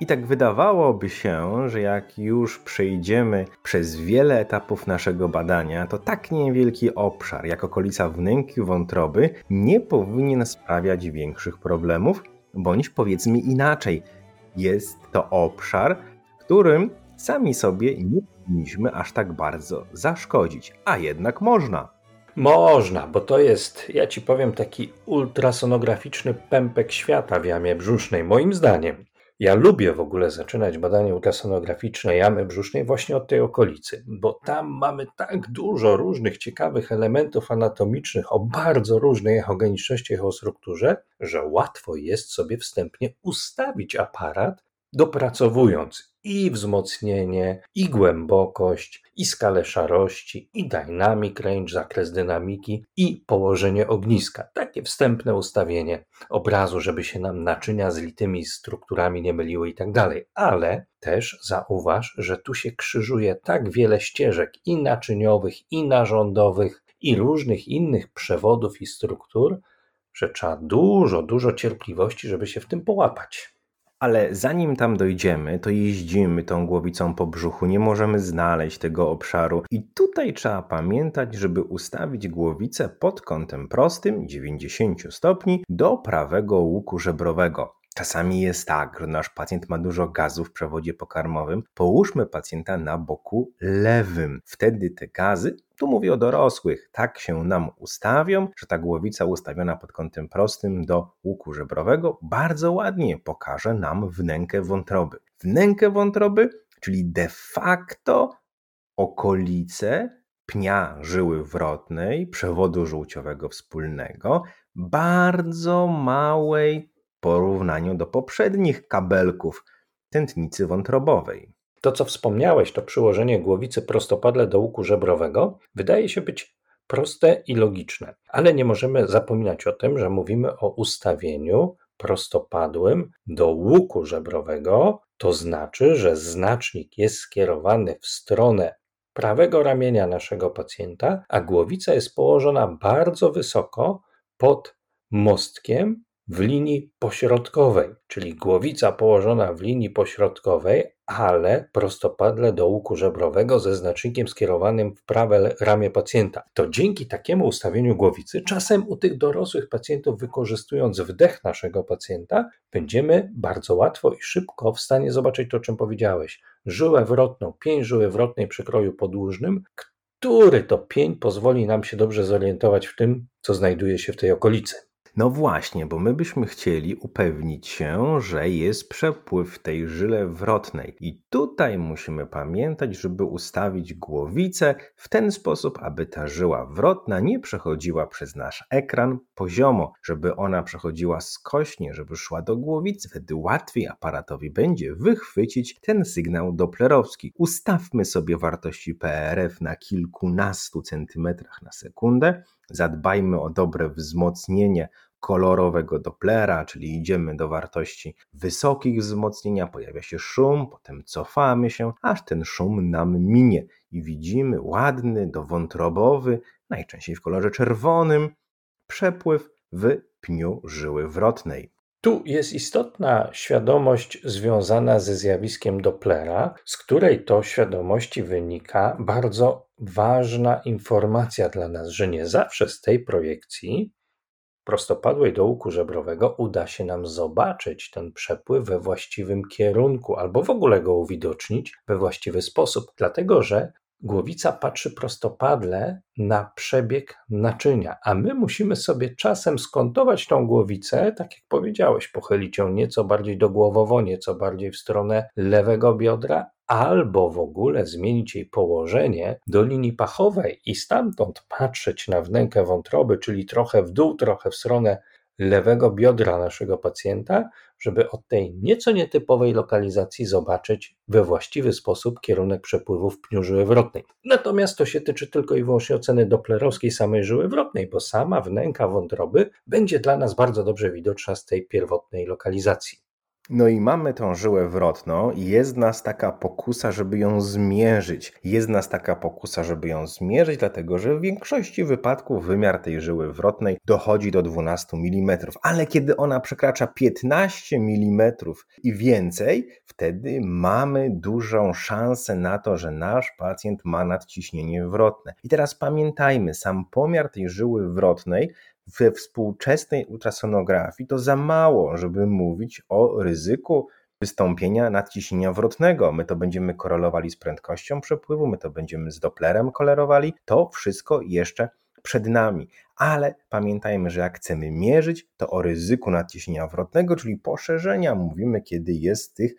I tak wydawałoby się, że jak już przejdziemy przez wiele etapów naszego badania, to tak niewielki obszar jak okolica wnęki wątroby nie powinien sprawiać większych problemów, bądź powiedzmy inaczej, jest to obszar, którym sami sobie nie powinniśmy aż tak bardzo zaszkodzić, a jednak można. Można, bo to jest, ja ci powiem, taki ultrasonograficzny pępek świata w jamie brzusznej, moim zdaniem. Ja lubię w ogóle zaczynać badania ultrasonograficzne jamy brzusznej właśnie od tej okolicy, bo tam mamy tak dużo różnych ciekawych elementów anatomicznych o bardzo różnej echogeniczności, echostrukturze, że łatwo jest sobie wstępnie ustawić aparat, dopracowując i wzmocnienie, i głębokość, i skalę szarości, i dynamic range, zakres dynamiki, i położenie ogniska. Takie wstępne ustawienie obrazu, żeby się nam naczynia z litymi strukturami nie myliły i tak dalej. Ale też zauważ, że tu się krzyżuje tak wiele ścieżek i naczyniowych, i narządowych, i różnych innych przewodów i struktur, że trzeba dużo, dużo cierpliwości, żeby się w tym połapać. Ale zanim tam dojdziemy, to jeździmy tą głowicą po brzuchu, nie możemy znaleźć tego obszaru. I tutaj trzeba pamiętać, żeby ustawić głowicę pod kątem prostym 90 stopni do prawego łuku żebrowego. Czasami jest tak, że nasz pacjent ma dużo gazu w przewodzie pokarmowym. Połóżmy pacjenta na boku lewym. Wtedy te gazy, tu mówię o dorosłych, tak się nam ustawią, że ta głowica ustawiona pod kątem prostym do łuku żebrowego bardzo ładnie pokaże nam wnękę wątroby. Wnękę wątroby, czyli de facto okolice pnia żyły wrotnej, przewodu żółciowego wspólnego, bardzo małej porównaniu do poprzednich kabelków tętnicy wątrobowej. To, co wspomniałeś, to przyłożenie głowicy prostopadle do łuku żebrowego, wydaje się być proste i logiczne, ale nie możemy zapominać o tym, że mówimy o ustawieniu prostopadłym do łuku żebrowego, to znaczy, że znacznik jest skierowany w stronę prawego ramienia naszego pacjenta, a głowica jest położona bardzo wysoko pod mostkiem w linii pośrodkowej, czyli głowica położona w linii pośrodkowej, ale prostopadle do łuku żebrowego ze znacznikiem skierowanym w prawe ramię pacjenta. To dzięki takiemu ustawieniu głowicy, czasem u tych dorosłych pacjentów, wykorzystując wdech naszego pacjenta, będziemy bardzo łatwo i szybko w stanie zobaczyć to, o czym powiedziałeś. Żyłę wrotną, pięć żyły wrotnej przy kroju podłużnym, który to pień pozwoli nam się dobrze zorientować w tym, co znajduje się w tej okolicy. No właśnie, bo my byśmy chcieli upewnić się, że jest przepływ tej żyle wrotnej. I tutaj musimy pamiętać, żeby ustawić głowicę w ten sposób, aby ta żyła wrotna nie przechodziła przez nasz ekran poziomo, żeby ona przechodziła skośnie, żeby szła do głowicy. Wtedy łatwiej aparatowi będzie wychwycić ten sygnał doplerowski. Ustawmy sobie wartości PRF na kilkunastu centymetrach na sekundę. Zadbajmy o dobre wzmocnienie kolorowego Dopplera, czyli idziemy do wartości wysokich wzmocnienia, pojawia się szum, potem cofamy się, aż ten szum nam minie i widzimy ładny, dowątrobowy, najczęściej w kolorze czerwonym, przepływ w pniu żyły wrotnej. Tu jest istotna świadomość związana ze zjawiskiem Dopplera, z której to świadomości wynika bardzo ważna informacja dla nas, że nie zawsze z tej projekcji prostopadłej do łuku żebrowego uda się nam zobaczyć ten przepływ we właściwym kierunku, albo w ogóle go uwidocznić we właściwy sposób, dlatego że głowica patrzy prostopadle na przebieg naczynia, a my musimy sobie czasem skontować tą głowicę, tak jak powiedziałeś, pochylić ją nieco bardziej do głowowo, nieco bardziej w stronę lewego biodra, albo w ogóle zmienić jej położenie do linii pachowej i stamtąd patrzeć na wnękę wątroby, czyli trochę w dół, trochę w stronę lewego biodra naszego pacjenta, żeby od tej nieco nietypowej lokalizacji zobaczyć we właściwy sposób kierunek przepływów pniu żyły wrotnej. Natomiast to się tyczy tylko i wyłącznie oceny doplerowskiej samej żyły wrotnej, bo sama wnęka wątroby będzie dla nas bardzo dobrze widoczna z tej pierwotnej lokalizacji. No i mamy tą żyłę wrotną i jest nas taka pokusa, żeby ją zmierzyć. Jest nas taka pokusa, żeby ją zmierzyć, dlatego że w większości wypadków wymiar tej żyły wrotnej dochodzi do 12 mm. Ale kiedy ona przekracza 15 mm i więcej, wtedy mamy dużą szansę na to, że nasz pacjent ma nadciśnienie wrotne. I teraz pamiętajmy, sam pomiar tej żyły wrotnej we współczesnej ultrasonografii to za mało, żeby mówić o ryzyku wystąpienia nadciśnienia wrotnego. My to będziemy korelowali z prędkością przepływu, my to będziemy z Dopplerem korelowali. To wszystko jeszcze przed nami. Ale pamiętajmy, że jak chcemy mierzyć, to o ryzyku nadciśnienia wrotnego, czyli poszerzenia, mówimy, kiedy jest tych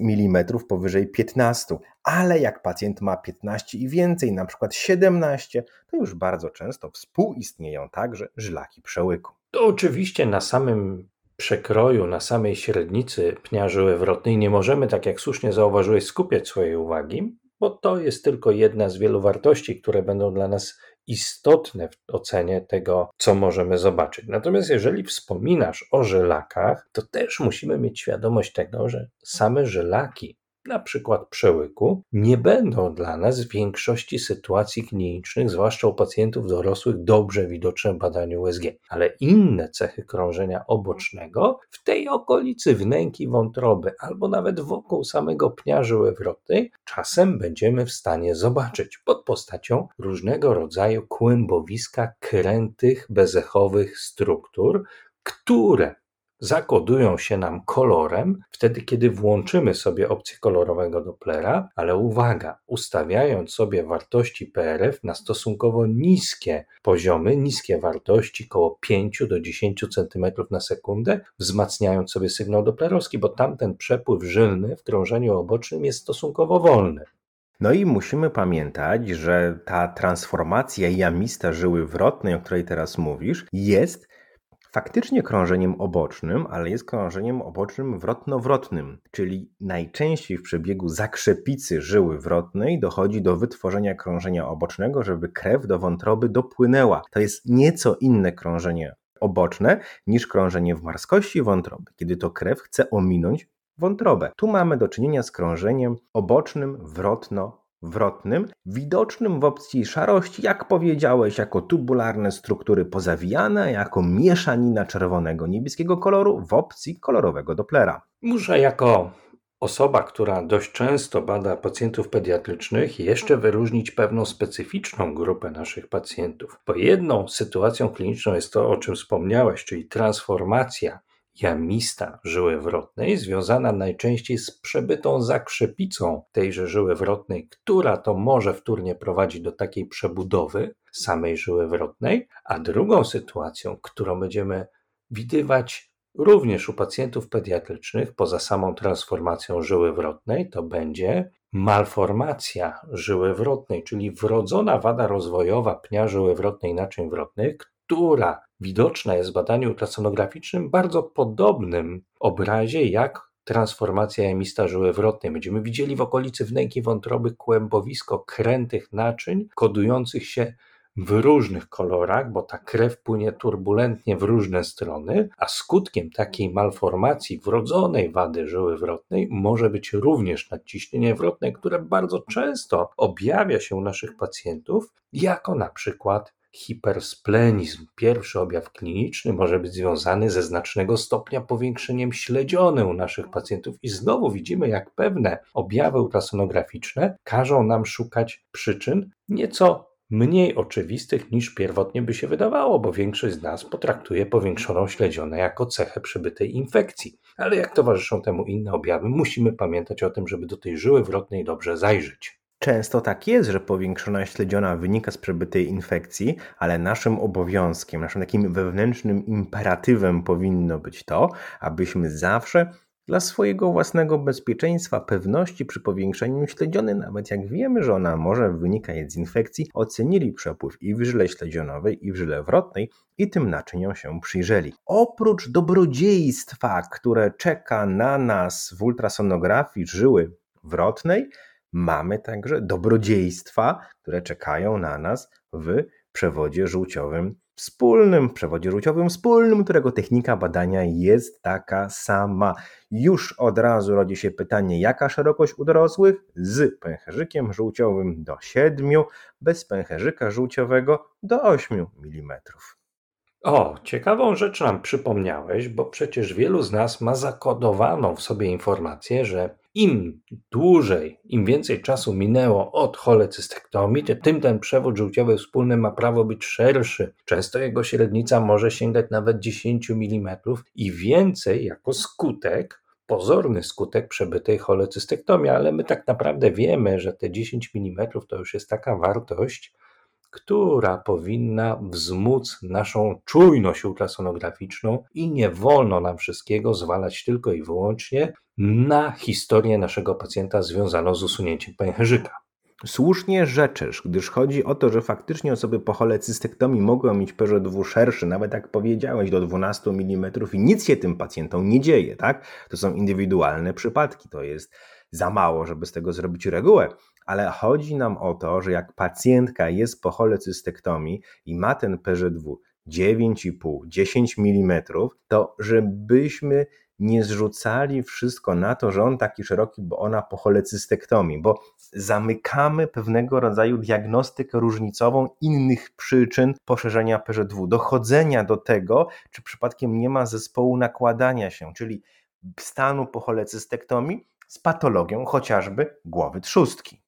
milimetrów powyżej 15, ale jak pacjent ma 15 i więcej, na przykład 17, to już bardzo często współistnieją także żylaki przełyku. To oczywiście na samym przekroju, na samej średnicy pnia żyły wrotnej nie możemy, tak jak słusznie zauważyłeś, skupiać swojej uwagi, bo to jest tylko jedna z wielu wartości, które będą dla nas istotne w ocenie tego, co możemy zobaczyć. Natomiast jeżeli wspominasz o żelakach, to też musimy mieć świadomość tego, że same żelaki na przykład przełyku, nie będą dla nas w większości sytuacji klinicznych, zwłaszcza u pacjentów dorosłych, dobrze widoczne w badaniu USG. Ale inne cechy krążenia obocznego w tej okolicy wnęki wątroby albo nawet wokół samego pnia żyły wrotnej czasem będziemy w stanie zobaczyć pod postacią różnego rodzaju kłębowiska krętych, bezechowych struktur, które zakodują się nam kolorem wtedy, kiedy włączymy sobie opcję kolorowego Dopplera, ale uwaga, ustawiając sobie wartości PRF na stosunkowo niskie poziomy, niskie wartości, około 5 do 10 cm na sekundę, wzmacniając sobie sygnał doplerowski, bo tamten przepływ żylny w krążeniu obocznym jest stosunkowo wolny. No i musimy pamiętać, że ta transformacja jamista żyły wrotnej, o której teraz mówisz, jest faktycznie krążeniem obocznym, ale jest krążeniem obocznym wrotno-wrotnym, czyli najczęściej w przebiegu zakrzepicy żyły wrotnej dochodzi do wytworzenia krążenia obocznego, żeby krew do wątroby dopłynęła. To jest nieco inne krążenie oboczne niż krążenie w marskości wątroby, kiedy to krew chce ominąć wątrobę. Tu mamy do czynienia z krążeniem obocznym wrotno wrotnym, widocznym w opcji szarości, jak powiedziałeś, jako tubularne struktury pozawijane, jako mieszanina czerwonego niebieskiego koloru w opcji kolorowego Dopplera. Muszę jako osoba, która dość często bada pacjentów pediatrycznych, jeszcze wyróżnić pewną specyficzną grupę naszych pacjentów. Bo jedną sytuacją kliniczną jest to, o czym wspomniałeś, czyli transformacja jamista żyły wrotnej, związana najczęściej z przebytą zakrzepicą tejże żyły wrotnej, która to może wtórnie prowadzić do takiej przebudowy samej żyły wrotnej, a drugą sytuacją, którą będziemy widywać również u pacjentów pediatrycznych, poza samą transformacją żyły wrotnej, to będzie malformacja żyły wrotnej, czyli wrodzona wada rozwojowa pnia żyły wrotnej naczyń wrotnych, która widoczna jest w badaniu ultrasonograficznym bardzo podobnym obrazie jak transformacja emista żyły wrotnej. Będziemy widzieli w okolicy wnęki wątroby kłębowisko krętych naczyń kodujących się w różnych kolorach, bo ta krew płynie turbulentnie w różne strony, a skutkiem takiej malformacji wrodzonej wady żyły wrotnej może być również nadciśnienie wrotne, które bardzo często objawia się u naszych pacjentów jako na przykład Hipersplenizm, pierwszy objaw kliniczny, może być związany ze znacznego stopnia powiększeniem śledziony u naszych pacjentów i znowu widzimy, jak pewne objawy ultrasonograficzne każą nam szukać przyczyn nieco mniej oczywistych niż pierwotnie by się wydawało, bo większość z nas potraktuje powiększoną śledzionę jako cechę przybytej infekcji. Ale jak towarzyszą temu inne objawy, musimy pamiętać o tym, żeby do tej żyły wrotnej dobrze zajrzeć. Często tak jest, że powiększona śledziona wynika z przebytej infekcji, ale naszym obowiązkiem, naszym takim wewnętrznym imperatywem powinno być to, abyśmy zawsze Dla swojego własnego bezpieczeństwa, pewności przy powiększeniu śledziony, nawet jak wiemy, że ona może wynikać z infekcji, ocenili przepływ i w żyle śledzionowej, i w żyle wrotnej i tym naczyniom się przyjrzeli. Oprócz dobrodziejstwa, które czeka na nas w ultrasonografii żyły wrotnej, mamy także dobrodziejstwa, które czekają na nas w przewodzie żółciowym wspólnym, przewodzie żółciowym wspólnym, którego technika badania jest taka sama. Już od razu rodzi się pytanie, jaka szerokość u dorosłych? Z pęcherzykiem żółciowym do 7, bez pęcherzyka żółciowego do 8 mm. O, ciekawą rzecz nam przypomniałeś, bo przecież wielu z nas ma zakodowaną w sobie informację, że im dłużej, im więcej czasu minęło od cholecystektomii, tym ten przewód żółciowy wspólny ma prawo być szerszy. Często jego średnica może sięgać nawet 10 mm i więcej jako skutek pozorny skutek przebytej cholecystektomii, ale my tak naprawdę wiemy, że te 10 mm to już jest taka wartość, która powinna wzmóc naszą czujność ultrasonograficzną i nie wolno nam wszystkiego zwalać tylko i wyłącznie na historię naszego pacjenta związaną z usunięciem pęcherzyka. Słusznie rzeczysz, gdyż chodzi o to, że faktycznie osoby po cholecystektomii mogą mieć PŻW szerszy, nawet jak powiedziałeś, do 12 mm i nic się tym pacjentom nie dzieje, tak? To są indywidualne przypadki, to jest za mało, żeby z tego zrobić regułę, ale chodzi nam o to, że jak pacjentka jest po cholecystektomii i ma ten PŻW 9,5-10 mm, to żebyśmy nie zrzucali wszystko na to, że on taki szeroki, bo ona po cholecystektomii, bo zamykamy pewnego rodzaju diagnostykę różnicową innych przyczyn poszerzenia PŻW, dochodzenia do tego, czy przypadkiem nie ma zespołu nakładania się, czyli stanu po cholecystektomii z patologią chociażby głowy trzustki.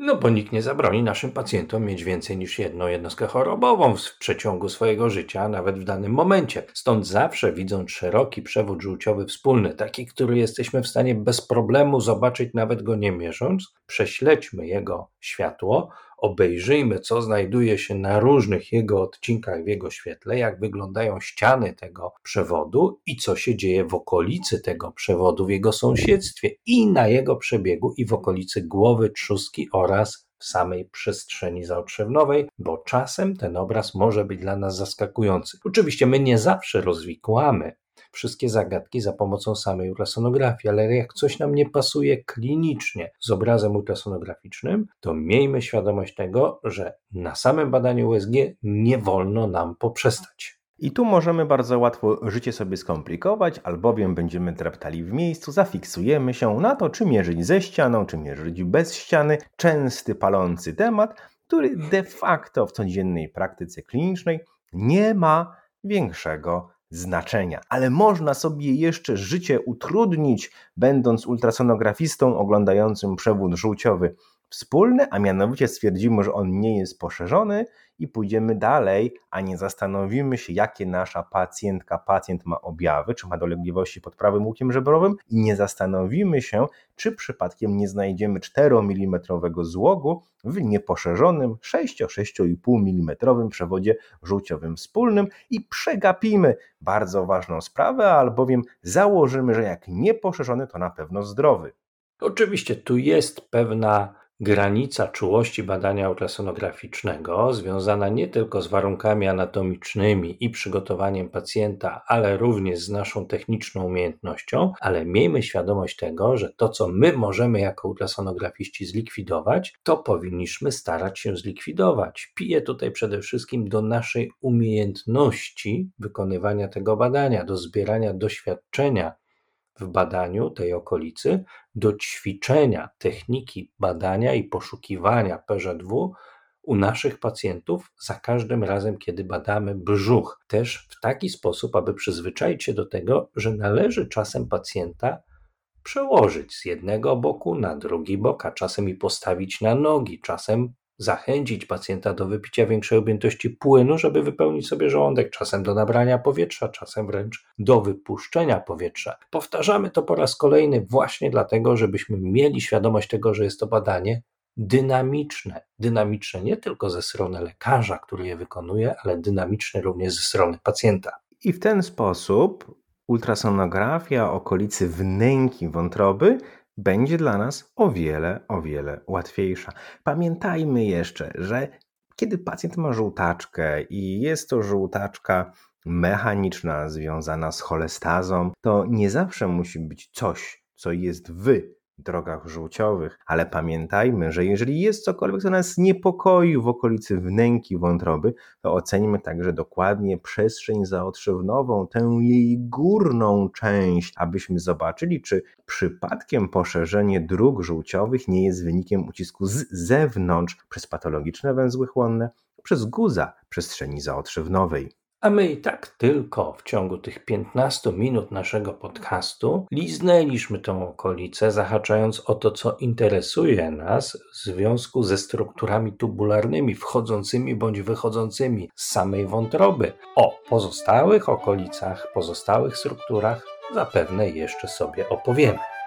No bo nikt nie zabroni naszym pacjentom mieć więcej niż jedną jednostkę chorobową w przeciągu swojego życia, nawet w danym momencie. Stąd zawsze widząc szeroki przewód żółciowy wspólny, taki, który jesteśmy w stanie bez problemu zobaczyć, nawet go nie mierząc, prześledźmy jego światło, obejrzyjmy, co znajduje się na różnych jego odcinkach w jego świetle, jak wyglądają ściany tego przewodu i co się dzieje w okolicy tego przewodu, w jego sąsiedztwie i na jego przebiegu i w okolicy głowy trzustki oraz w samej przestrzeni zaotrzewnowej, bo czasem ten obraz może być dla nas zaskakujący. Oczywiście my nie zawsze rozwikłamy wszystkie zagadki za pomocą samej ultrasonografii, ale jak coś nam nie pasuje klinicznie z obrazem ultrasonograficznym, to miejmy świadomość tego, że na samym badaniu USG nie wolno nam poprzestać. I tu możemy bardzo łatwo życie sobie skomplikować, albowiem będziemy dreptali w miejscu, zafiksujemy się na to, czy mierzyć ze ścianą, czy mierzyć bez ściany. Częsty, palący temat, który de facto w codziennej praktyce klinicznej nie ma większego znaczenia. Ale można sobie jeszcze życie utrudnić, będąc ultrasonografistą oglądającym przewód żółciowy wspólny, a mianowicie stwierdzimy, że on nie jest poszerzony i pójdziemy dalej, a nie zastanowimy się, jakie nasza pacjentka, pacjent ma objawy, czy ma dolegliwości pod prawym łukiem żebrowym i nie zastanowimy się, czy przypadkiem nie znajdziemy 4 mm złogu w nieposzerzonym 6-6,5 mm przewodzie żółciowym wspólnym i przegapimy bardzo ważną sprawę, albowiem założymy, że jak nieposzerzony, to na pewno zdrowy. Oczywiście tu jest pewna Granica czułości badania ultrasonograficznego, związana nie tylko z warunkami anatomicznymi i przygotowaniem pacjenta, ale również z naszą techniczną umiejętnością, ale miejmy świadomość tego, że to, co my możemy jako ultrasonografiści zlikwidować, to powinniśmy starać się zlikwidować. Piję tutaj przede wszystkim do naszej umiejętności wykonywania tego badania, do zbierania doświadczenia w badaniu tej okolicy do ćwiczenia techniki badania i poszukiwania PŻW u naszych pacjentów za każdym razem, kiedy badamy brzuch. Też w taki sposób, aby przyzwyczaić się do tego, że należy czasem pacjenta przełożyć z jednego boku na drugi bok, a czasem i postawić na nogi, czasem zachęcić pacjenta do wypicia większej objętości płynu, żeby wypełnić sobie żołądek, czasem do nabrania powietrza, czasem wręcz do wypuszczenia powietrza. Powtarzamy to po raz kolejny właśnie dlatego, żebyśmy mieli świadomość tego, że jest to badanie dynamiczne. Dynamiczne nie tylko ze strony lekarza, który je wykonuje, ale dynamiczne również ze strony pacjenta. I w ten sposób ultrasonografia okolicy wnęki wątroby będzie dla nas o wiele, o wiele łatwiejsza. Pamiętajmy jeszcze, że kiedy pacjent ma żółtaczkę i jest to żółtaczka mechaniczna związana z cholestazą, to nie zawsze musi być coś, co jest w drogach żółciowych, ale pamiętajmy, że jeżeli jest cokolwiek, co nas niepokoi w okolicy wnęki wątroby, to ocenimy także dokładnie przestrzeń zaotrzywnową, tę jej górną część, abyśmy zobaczyli, czy przypadkiem poszerzenie dróg żółciowych nie jest wynikiem ucisku z zewnątrz przez patologiczne węzły chłonne, przez guza przestrzeni zaotrzywnowej. A my i tak tylko w ciągu tych 15 minut naszego podcastu liznęliśmy tą okolicę, zahaczając o to, co interesuje nas w związku ze strukturami tubularnymi wchodzącymi bądź wychodzącymi z samej wątroby. O pozostałych okolicach, pozostałych strukturach zapewne jeszcze sobie opowiemy.